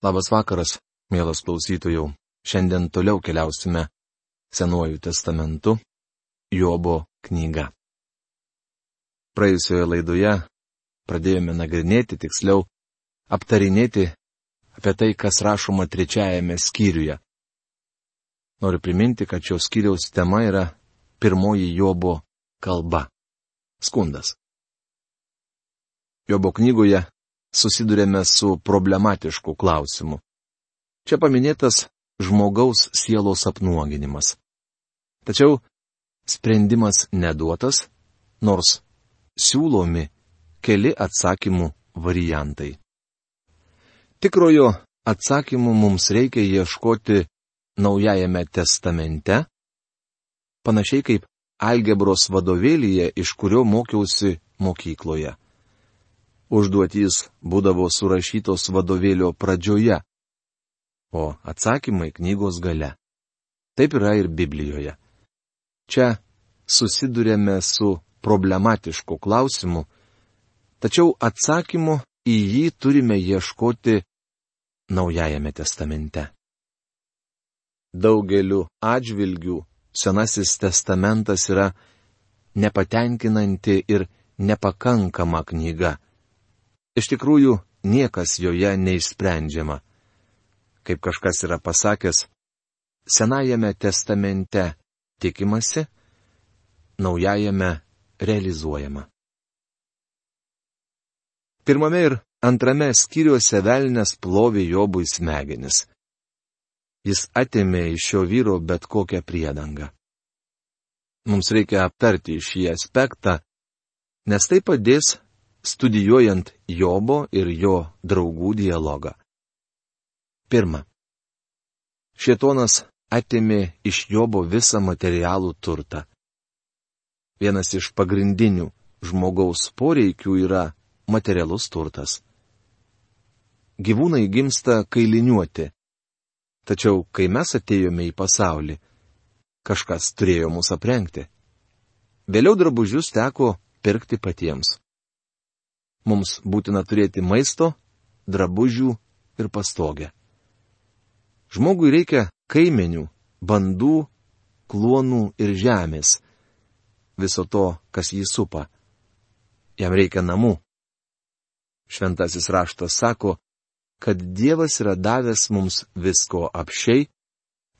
Labas vakaras, mielas klausytojų. Šiandien toliau keliausime Senuoju testamentu, Jobo knyga. Praėjusioje laidoje pradėjome nagrinėti, tiksliau, aptarinėti apie tai, kas rašoma trečiajame skyriuje. Noriu priminti, kad šios skyriaus tema yra pirmoji Jobo kalba - skundas. Jobo knygoje susidurėme su problematišku klausimu. Čia paminėtas žmogaus sielos apnuoginimas. Tačiau sprendimas neduotas, nors siūlomi keli atsakymų variantai. Tikrojo atsakymų mums reikia ieškoti Naujajame testamente, panašiai kaip algebros vadovėlyje, iš kurio mokiausi mokykloje užduotys būdavo surašytos vadovėlio pradžioje, o atsakymai knygos gale. Taip yra ir Biblijoje. Čia susidurėme su problematišku klausimu, tačiau atsakymu į jį turime ieškoti Naujajame testamente. Daugeliu atžvilgių Senasis testamentas yra nepatenkinanti ir nepakankama knyga Iš tikrųjų, niekas joje neišsprendžiama. Kaip kažkas yra pasakęs, Senajame testamente tikimasi, naujajame realizuojama. Pirmame ir antrame skyriuose velnės plovė Jobui smegenis. Jis atėmė iš šio vyro bet kokią priedangą. Mums reikia aptarti šį aspektą, nes tai padės studijuojant Jobo ir jo draugų dialogą. Pirma. Šietonas atėmė iš Jobo visą materialų turtą. Vienas iš pagrindinių žmogaus poreikių yra materialus turtas. Gyvūnai gimsta kailiniuoti. Tačiau, kai mes atėjome į pasaulį, kažkas turėjo mus aprengti. Vėliau drabužius teko pirkti patiems. Mums būtina turėti maisto, drabužių ir pastogę. Žmogui reikia kaimenių, bandų, kluonų ir žemės. Viso to, kas jį supa. Jam reikia namų. Šventasis raštas sako, kad Dievas yra davęs mums visko apšiai,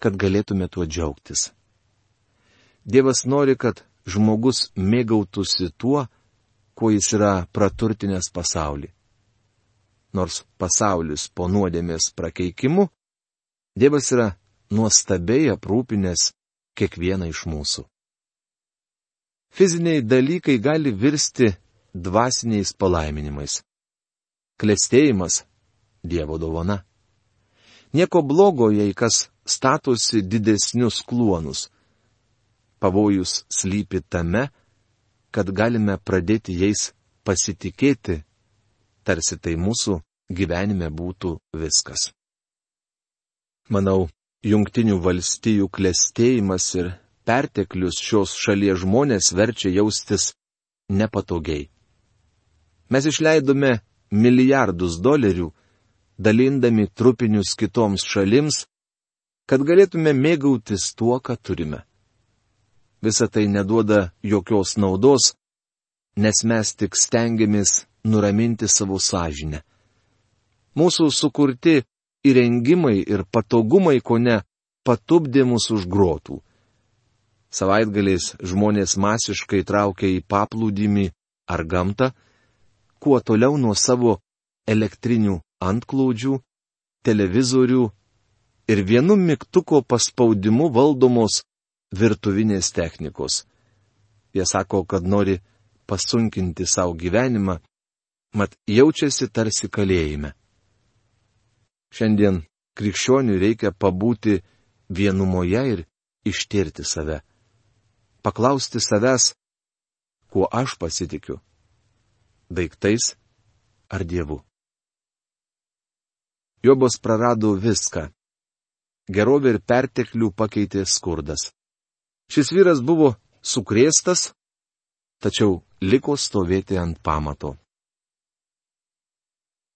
kad galėtume tuo džiaugtis. Dievas nori, kad žmogus mėgautųsi tuo, kuo jis yra praturtinęs pasaulį. Nors pasaulis po nuodėmės prakeikimu, Dievas yra nuostabiai aprūpinęs kiekvieną iš mūsų. Fiziniai dalykai gali virsti dvasiniais palaiminimais. Klestėjimas - Dievo dovana. Nieko blogo, jei kas statosi didesnius kluonus. Pavojus slypi tame, kad galime pradėti jais pasitikėti, tarsi tai mūsų gyvenime būtų viskas. Manau, jungtinių valstijų klėstėjimas ir perteklius šios šalies žmonės verčia jaustis nepatogiai. Mes išleidome milijardus dolerių, dalindami trupinius kitoms šalims, kad galėtume mėgautis tuo, ką turime visa tai neduoda jokios naudos, nes mes tik stengiamės nuraminti savo sąžinę. Mūsų sukurti įrengimai ir patogumai ko ne patupdė mūsų už grotų. Savaitgaliais žmonės masiškai traukia į paplūdimį ar gamtą, kuo toliau nuo savo elektrinių antklodžių, televizorių ir vienu mygtuko paspaudimu valdomos virtuvinės technikos. Jie sako, kad nori pasunkinti savo gyvenimą, mat jaučiasi tarsi kalėjime. Šiandien krikščioniui reikia pabūti vienumoje ir ištirti save. Paklausti savęs, kuo aš pasitikiu - daiktais ar dievu. Jobas prarado viską. Gerovė ir perteklių pakeitė skurdas. Šis vyras buvo sukrėstas, tačiau liko stovėti ant pamato.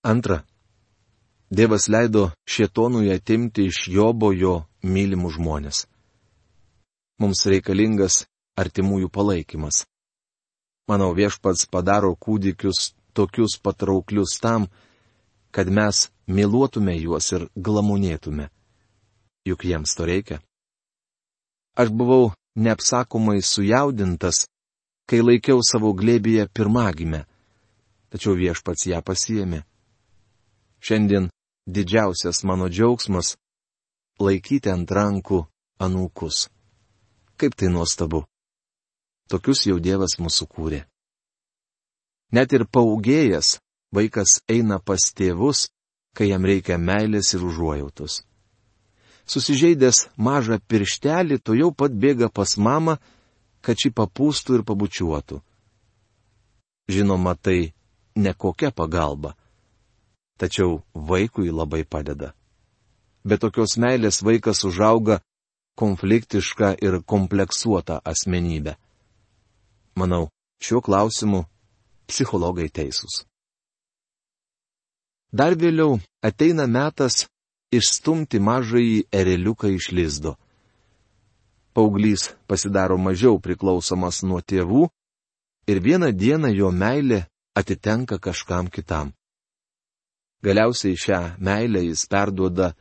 Antra. Dievas leido šietonui atimti iš Jobo jo mylimus žmonės. Mums reikalingas artimųjų palaikymas. Manau, viešpats padaro kūdikius tokius patrauklius tam, kad mes myluotume juos ir glamonėtume. Juk jiems to reikia. Aš buvau neapsakomai sujaudintas, kai laikiau savo glėbyje pirmagimę, tačiau viešpats ją pasiemė. Šiandien didžiausias mano džiaugsmas - laikyti ant rankų anūkus. Kaip tai nuostabu. Tokius jau Dievas mūsų kūrė. Net ir paugėjęs vaikas eina pas tėvus, kai jam reikia meilės ir užuojautos. Susižeidęs mažą pirštelį, to jau pat bėga pas mamą, kad ši papūstų ir pabučiuotų. Žinoma, tai ne kokia pagalba. Tačiau vaikui labai padeda. Be tokios meilės vaikas užauga konfliktišką ir kompleksuotą asmenybę. Manau, šiuo klausimu psichologai teisūs. Dar vėliau ateina metas išstumti mažąjį ereliuką iš lizdo. Pauglys pasidaro mažiau priklausomas nuo tėvų ir vieną dieną jo meilė atitenka kažkam kitam. Galiausiai šią meilę jis perduoda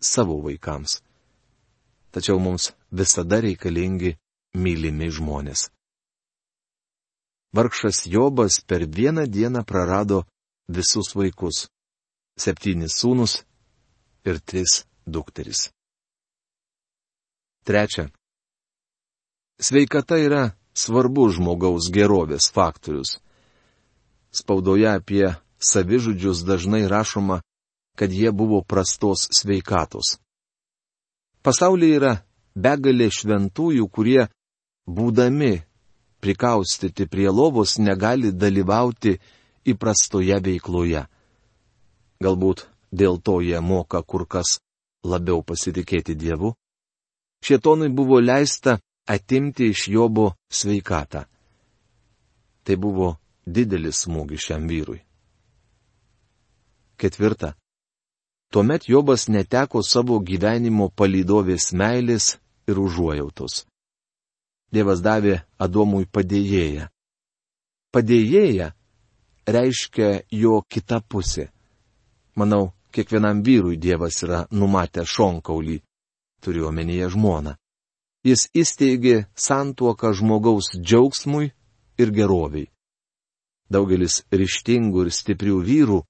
savo vaikams. Tačiau mums visada reikalingi mylimi žmonės. Vargšas Jobas per vieną dieną prarado visus vaikus - septynis sūnus ir tris dukteris. Trečia. Sveikata yra svarbus žmogaus gerovės faktorius. Spaudoje apie savižudžius dažnai rašoma, kad jie buvo prastos sveikatos. Pasaulyje yra begalė šventųjų, kurie, būdami prikaustyti prie lovos, negali dalyvauti įprastoje veikloje. Galbūt dėl to jie moka kur kas labiau pasitikėti Dievu. Šietonui buvo leista atimti iš Jobo sveikatą. Tai buvo didelis smūgis šiam vyrui. Ketvirta. Tuomet Jobas neteko savo gyvenimo palydovės meilės ir užuojautos. Dievas davė Adomui padėjėją. Padėjėja reiškia jo kita pusė. Manau, kiekvienam vyrui Dievas yra numatę šonkaulį, turiu omenyje žmoną. Jis įsteigė santuoką žmogaus džiaugsmui ir geroviai. Daugelis ryštingų ir stiprių vyrų,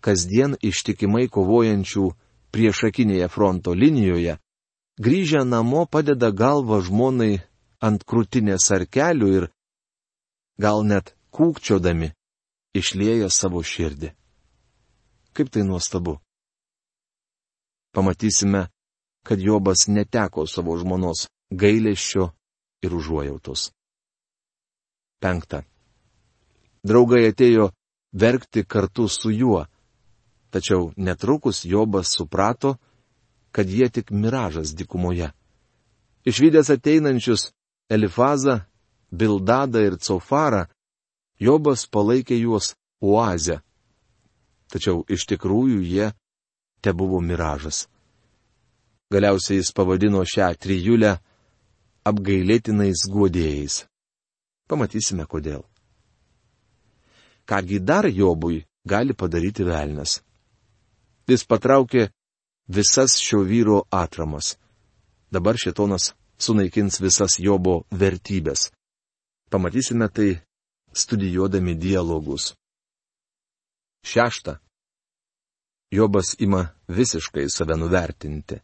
kasdien ištikimai kovojančių priešakinėje fronto linijoje, grįžę namo padeda galvą žmonai ant krūtinės arkelių ir gal net kūkčiodami išlėja savo širdį. Kaip tai nuostabu. Pamatysime, kad Jobas neteko savo žmonos gailėščio ir užuojautos. Penkta. Draugai atėjo verkti kartu su juo, tačiau netrukus Jobas suprato, kad jie tik miražas dikumoje. Išvykęs ateinančius Elifazą, Bildadą ir Cofarą, Jobas palaikė juos oazę. Tačiau iš tikrųjų jie te buvo miražas. Galiausiai jis pavadino šią trijulę apgailėtinais guodėjais. Pamatysime kodėl. Kągi dar Jobui gali padaryti velnas. Jis patraukė visas šio vyro atramas. Dabar šitonas sunaikins visas Jobo vertybės. Pamatysime tai studijuodami dialogus. Šešta. Jobas ima visiškai save nuvertinti.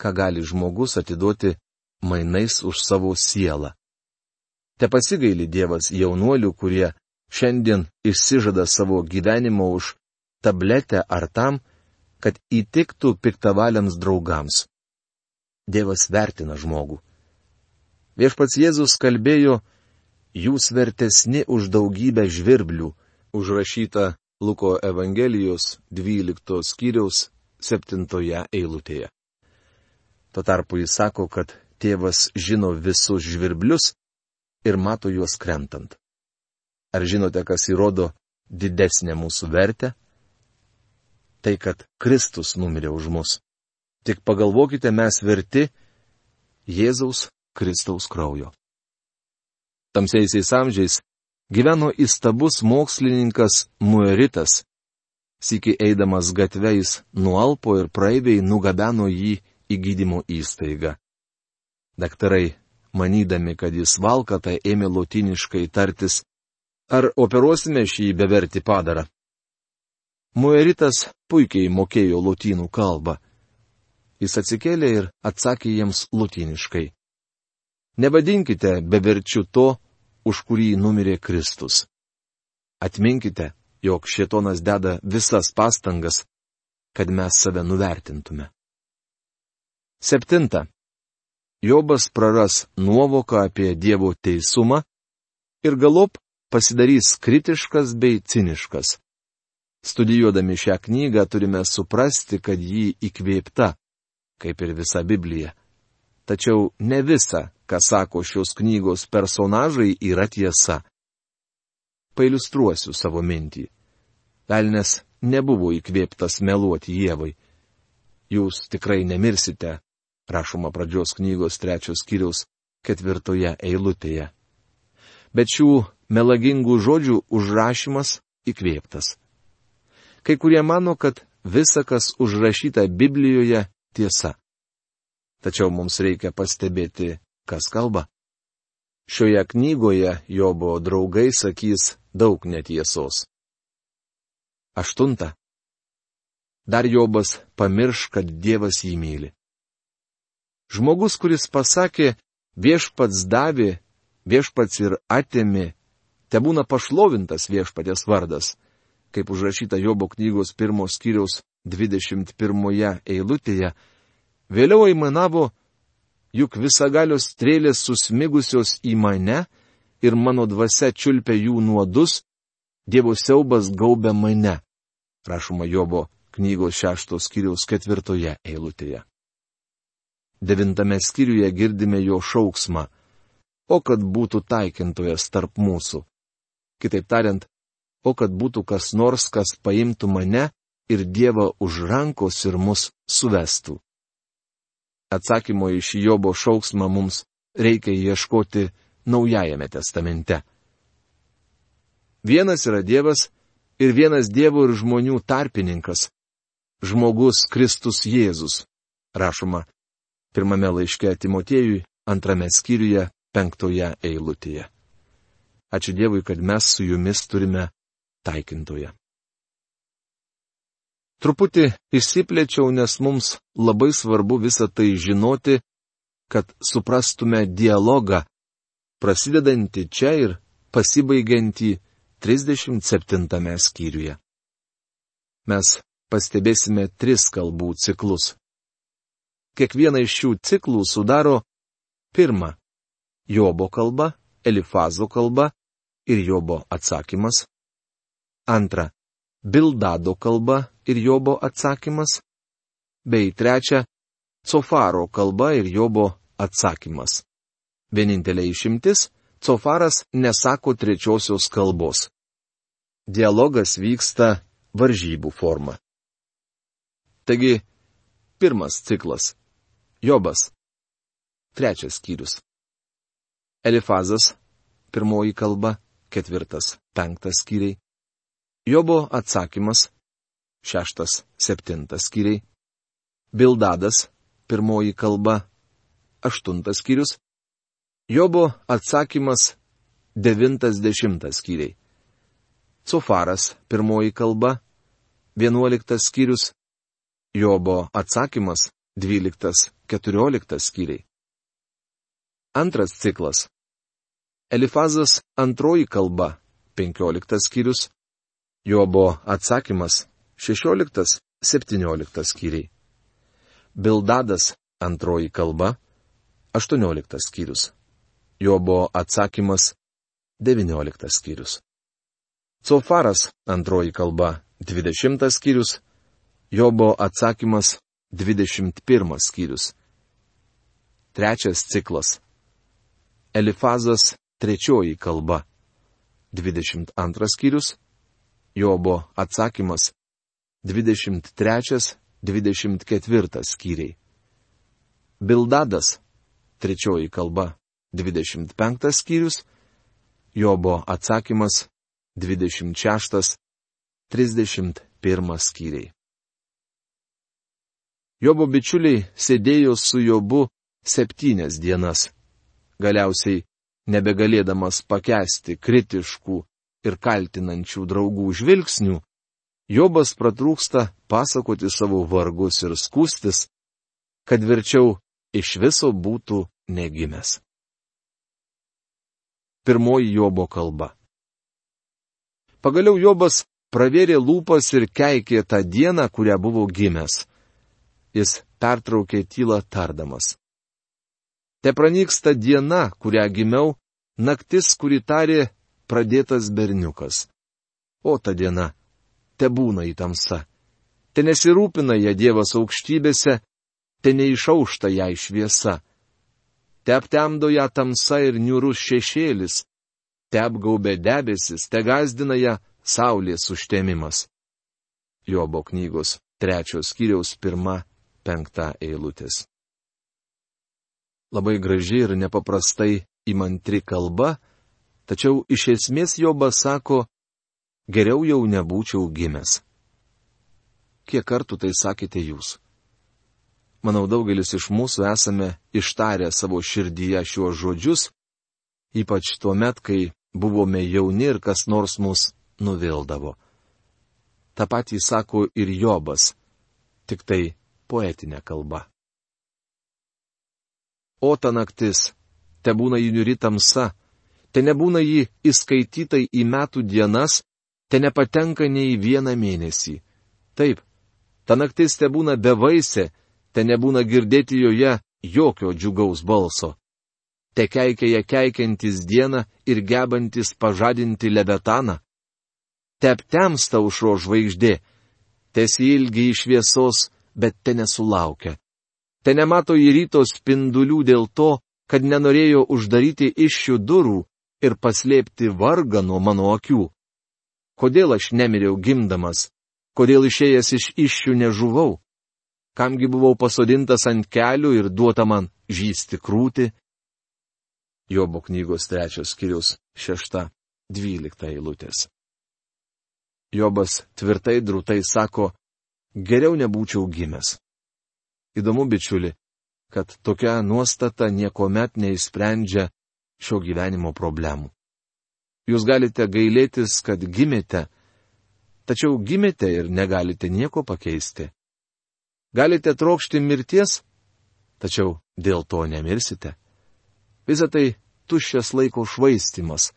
Ką gali žmogus atiduoti mainais už savo sielą? Te pasigaili Dievas jaunuolių, kurie šiandien išsižada savo gyvenimo už tabletę ar tam, kad įtiktų piktavaliams draugams. Dievas vertina žmogų. Viešpats Jėzus kalbėjo, jūs vertesni už daugybę žvirblių, užrašyta Luko Evangelijos 12 skyriaus 7 eilutėje. Tuo tarpu jis sako, kad tėvas žino visus žvirblius ir mato juos krentant. Ar žinote, kas įrodo didesnę mūsų vertę? Tai, kad Kristus numirė už mus. Tik pagalvokite, mes verti Jėzaus Kristaus kraujo. Tamsiaisiais amžiais gyveno įstabus mokslininkas Mueritas. Siki eidamas gatvėjais nualpo ir praeiviai nugabeno jį į gydymo įstaigą. Daktarai, manydami, kad jis valkata, ėmė lotiniškai tartis, ar operuosime šį bevertį padarą. Mueritas puikiai mokėjo lotynų kalbą. Jis atsikėlė ir atsakė jiems lotiniškai. Nevadinkite beverčiu to, už kurį numirė Kristus. Atminkite, jog šitonas deda visas pastangas, kad mes save nuvertintume. Septinta. Jobas praras nuovoką apie Dievo teisumą ir galop pasidarys kritiškas bei ciniškas. Studijuodami šią knygą turime suprasti, kad ji įkvėpta, kaip ir visa Biblija. Tačiau ne visa, ką sako šios knygos personažai, yra tiesa. Pailustruosiu savo mintį. Velnes nebuvo įkvėptas meluoti Jėvai. Jūs tikrai nemirsite, rašoma pradžios knygos trečios kiriaus ketvirtoje eilutėje. Bet šių melagingų žodžių užrašymas įkvėptas. Kai kurie mano, kad visa, kas užrašyta Biblijoje, tiesa. Tačiau mums reikia pastebėti kas kalba. Šioje knygoje Jobo draugai sakys daug netiesos. Aštunta. Dar Jobas pamirš, kad Dievas jį myli. Žmogus, kuris pasakė, viešpats davė, viešpats ir atėmė, te būna pašlovintas viešpatės vardas, kaip užrašyta Jobo knygos pirmos skyriaus 21 eilutėje, vėliau aimanavo, juk visagalios strėlės susmigusios į mane ir mano dvasia čiulpia jų nuodus, Dievo siaubas gaubia mane. Rašoma Jobo knygos šeštos skyriaus ketvirtoje eilutėje. Devintame skyriuje girdime jo šauksmą. O kad būtų taikintojas tarp mūsų. Kitaip tariant, o kad būtų kas nors, kas paimtų mane ir Dievą už rankos ir mus suvestų. Atsakymo iš Jobo šauksmą mums reikia ieškoti Naujajame testamente. Vienas yra Dievas ir vienas Dievo ir žmonių tarpininkas - žmogus Kristus Jėzus, rašoma pirmame laiške Timotiejui, antrame skyriuje, penktoje eilutėje. Ačiū Dievui, kad mes su jumis turime taikintoje. Truputį išsiplėčiau, nes mums labai svarbu visą tai žinoti, kad suprastume dialogą, prasidedantį čia ir pasibaigiantį 37 skyriuje. Mes pastebėsime tris kalbų ciklus. Kiekvieną iš šių ciklų sudaro pirmą - Jobo kalba, Elifazo kalba ir Jobo atsakymas. Antra Bildado kalba ir Jobo atsakymas, bei trečia - Cofaro kalba ir Jobo atsakymas. Vienintelė išimtis - Cofaras nesako trečiosios kalbos. Dialogas vyksta varžybų forma. Taigi, pirmas ciklas - Jobas. Trečias skyrius. Elifazas - pirmoji kalba, ketvirtas, penktas skyriai. Jobo atsakymas - šeštas, septintas skyriai. Bildadas - pirmoji kalba - aštuntas skyrius. Jobo atsakymas - devintas, dešimtas skyriai. Cofaras - pirmoji kalba - vienuoliktas skyrius. Jobo atsakymas - dvyliktas, keturioliktas skyriai. Antras ciklas. Elifazas - antroji kalba - penkioliktas skyrius. Jobo atsakymas 16-17 skyriai. Bildadas antroji kalba 18 skyrius. Jobo atsakymas 19 skyrius. Cofaras antroji kalba 20 skyrius. Jobo atsakymas 21 skyrius. Trečias ciklas. Elifazas trečioji kalba 22 skyrius. Jobo atsakymas 23-24 skyriai. Bildadas, trečioji kalba, 25 skyrius, Jobo atsakymas, 26-31 skyriai. Jobo bičiuliai sėdėjo su Jobu septynias dienas. Galiausiai, nebegalėdamas pakesti kritiškų ir kaltinančių draugų žvilgsnių, Jobas pratrūksta pasakoti savo vargus ir skūstis, kad verčiau iš viso būtų negimęs. Pirmoji Jobo kalba. Pagaliau Jobas pravėrė lūpas ir keikė tą dieną, kurią buvo gimęs. Jis pertraukė tylą tardamas. Te pranyksta diena, kurią gimiau, naktis, kuri tarė pradėtas berniukas. O ta diena, te būna į tamsa. Te nesirūpina ją Dievas aukštybėse, te neišaušta ją šviesa. Te aptemdo ją tamsa ir niurus šešėlis, te apgaubė debesis, te gazdina ją saulės užtemimas. Jobo knygos trečios skyriaus pirma, penkta eilutės. Labai graži ir nepaprastai įmantri kalba, tačiau iš esmės Jobas sako, geriau jau nebūčiau gimęs. Kiek kartų tai sakėte jūs? Manau, daugelis iš mūsų esame ištarę savo širdyje šiuos žodžius, ypač tuo met, kai buvome jauni ir kas nors mus nuvildavo. Ta patį sako ir Jobas, tik tai poetinė kalba. O ta naktis, te būna įniuri tamsa, te nebūna jį įskaitytai į metų dienas, te nepatenka nei vieną mėnesį. Taip, ta naktis te būna bevaisė, te nebūna girdėti joje jokio džiugaus balso. Te keikia ją keikiantis dieną ir gebantis pažadinti lebetaną. Te aptemsta užro žvaigždė, te silgi iš šviesos, bet te nesulaukia. Te nemato į ryto spindulių dėl to, kad nenorėjo uždaryti iššių durų ir paslėpti vargą nuo mano akių. Kodėl aš nemiriau gimdamas? Kodėl išėjęs iš iššių nežuvau? Kamgi buvau pasodintas ant kelių ir duota man žysti krūti? Jobo knygos trečios skiriaus šešta, dvylikta eilutės. Jobas tvirtai drūtai sako, geriau nebūčiau gimęs. Įdomu, bičiuli, kad tokia nuostata niekuomet neįsprendžia šio gyvenimo problemų. Jūs galite gailėtis, kad gimėte, tačiau gimėte ir negalite nieko pakeisti. Galite trokšti mirties, tačiau dėl to nemirsite. Visą tai tuščias laiko švaistimas.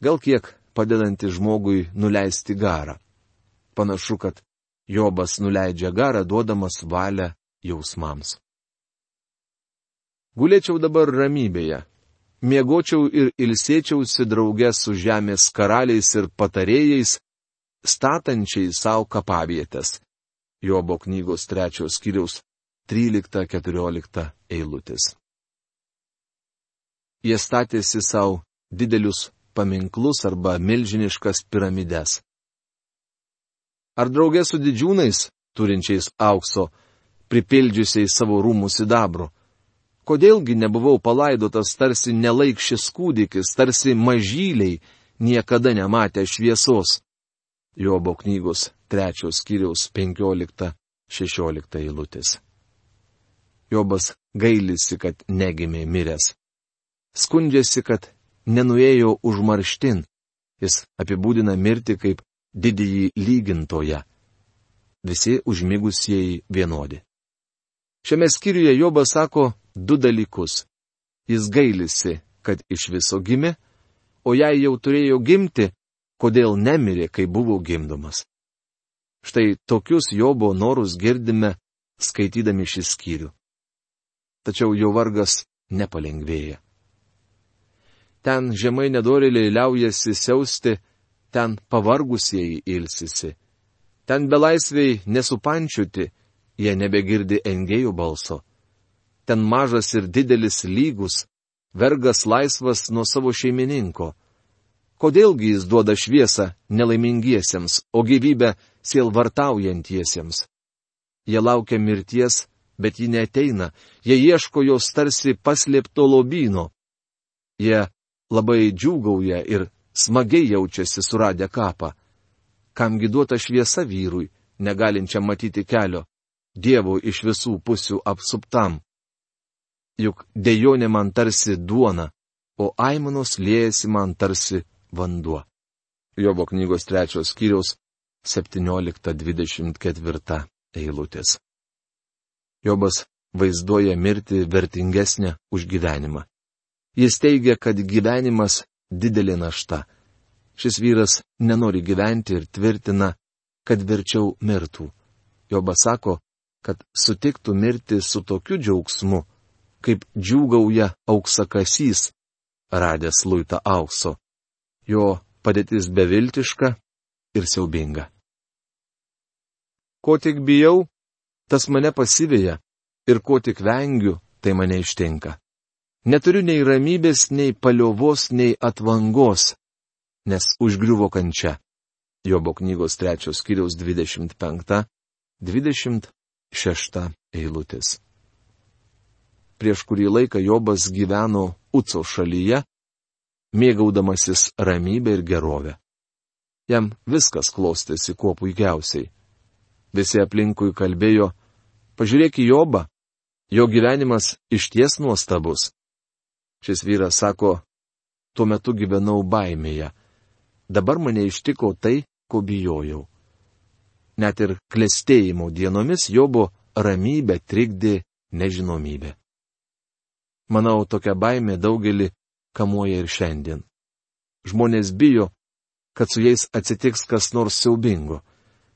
Gal kiek padedanti žmogui nuleisti garą. Panašu, kad Jobas nuleidžia garą, duodamas valią jausmams. Gulėčiau dabar ramybėje, miegočiau ir ilsėčiausi draugė su žemės karaliais ir patarėjais, statančiai savo kapavietės. Jobo knygos trečios skyriaus 13-14 eilutės. Jie statėsi savo didelius paminklus arba milžiniškas piramides. Ar draugė su didžiūnais, turinčiais aukso, pripildžiusiais savo rūmų sidabru, kodėlgi nebuvau palaidotas tarsi nelaikšis kūdikis, tarsi mažyliai, niekada nematę šviesos. Jobo knygos trečios skyriaus 15-16 eilutės. Jobas gailisi, kad negimė miręs. Skundžiasi, kad nenuėjo užmarštin. Jis apibūdina mirtį kaip didįjį lygintoją. Visi užmigusieji vienodi. Šiame skyriuje Jobas sako, du dalykus. Jis gailisi, kad iš viso gimė, o jei jau turėjo gimti, kodėl nemirė, kai buvo gimdomas. Štai tokius Jobo norus girdime, skaitydami šį skyrių. Tačiau jo vargas nepalengvėja. Ten žemai nedorėliai liaujasi siausti, ten pavargusieji ilsisi. Ten belaisviai nesupančiuti, jie nebegirdi engėjų balso ten mažas ir didelis lygus, vergas laisvas nuo savo šeimininko. Kodėlgi jis duoda šviesą nelaimingiesiems, o gyvybę sielvartaujantiesiems? Jie laukia mirties, bet ji neteina, jie ieško jos tarsi paslėpto lobino. Jie labai džiūgauja ir smagiai jaučiasi suradę kapą. Kamgi duota šviesa vyrui, negalinčiam matyti kelio, Dievo iš visų pusių apsuptam. Juk dejonė man tarsi duona, o aimanos liejasi man tarsi vanduo. Jobo knygos trečios skyriaus 17-24 eilutės. Jobas vaizduoja mirtį vertingesnę už gyvenimą. Jis teigia, kad gyvenimas didelė našta. Šis vyras nenori gyventi ir tvirtina, kad verčiau mirtų. Jobas sako, kad sutiktų mirti su tokiu džiaugsmu, kaip džiūgauja auksakasys, radęs luitą aukso. Jo padėtis beviltiška ir siaubinga. Ko tik bijau, tas mane pasivėja, ir ko tik vengiu, tai mane ištinka. Neturiu nei ramybės, nei paliovos, nei atvangos, nes užgriuvo kančia. Jobo knygos trečios kiriaus 25-26 eilutės. Prieš kurį laiką Jobas gyveno Uco šalyje, mėgaudamasis ramybę ir gerovę. Jam viskas klostėsi kuo puikiausiai. Visi aplinkui kalbėjo, pažiūrėk į Jobą, jo gyvenimas išties nuostabus. Šis vyras sako, tuo metu gyvenau baimėje. Dabar mane ištiko tai, ko bijojau. Net ir klestėjimo dienomis Jobo ramybę trikdė nežinomybė. Manau, tokia baimė daugelį kamuoja ir šiandien. Žmonės bijo, kad su jais atsitiks kas nors siaubingo.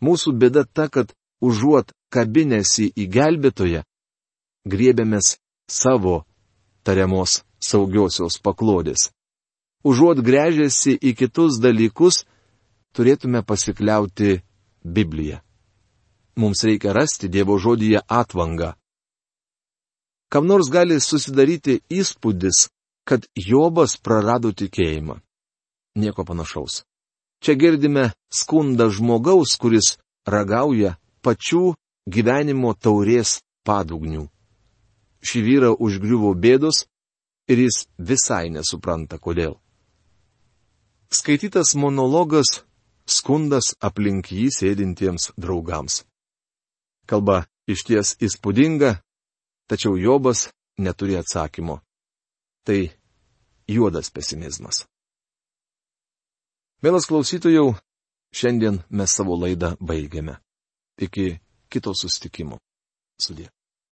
Mūsų bėda ta, kad užuot kabinėsi į gelbėtoją, griebėmės savo tariamos saugiosios paklodės. Užuot grėžėsi į kitus dalykus, turėtume pasikliauti Bibliją. Mums reikia rasti Dievo žodyje atvangą. Kam nors gali susidaryti įspūdis, kad Jobas prarado tikėjimą. Nieko panašaus. Čia girdime skundą žmogaus, kuris ragauja pačių gyvenimo taurės padugnių. Šį vyrą užgriuvo bėdos ir jis visai nesupranta kodėl. Skaitytas monologas - skundas aplink jį sėdintiems draugams. Kalba išties įspūdinga, tačiau Jobas neturi atsakymo. Tai juodas pesimizmas. Mielas klausytojų, šiandien mes savo laidą baigiame. Iki kito sustikimo. Sudė.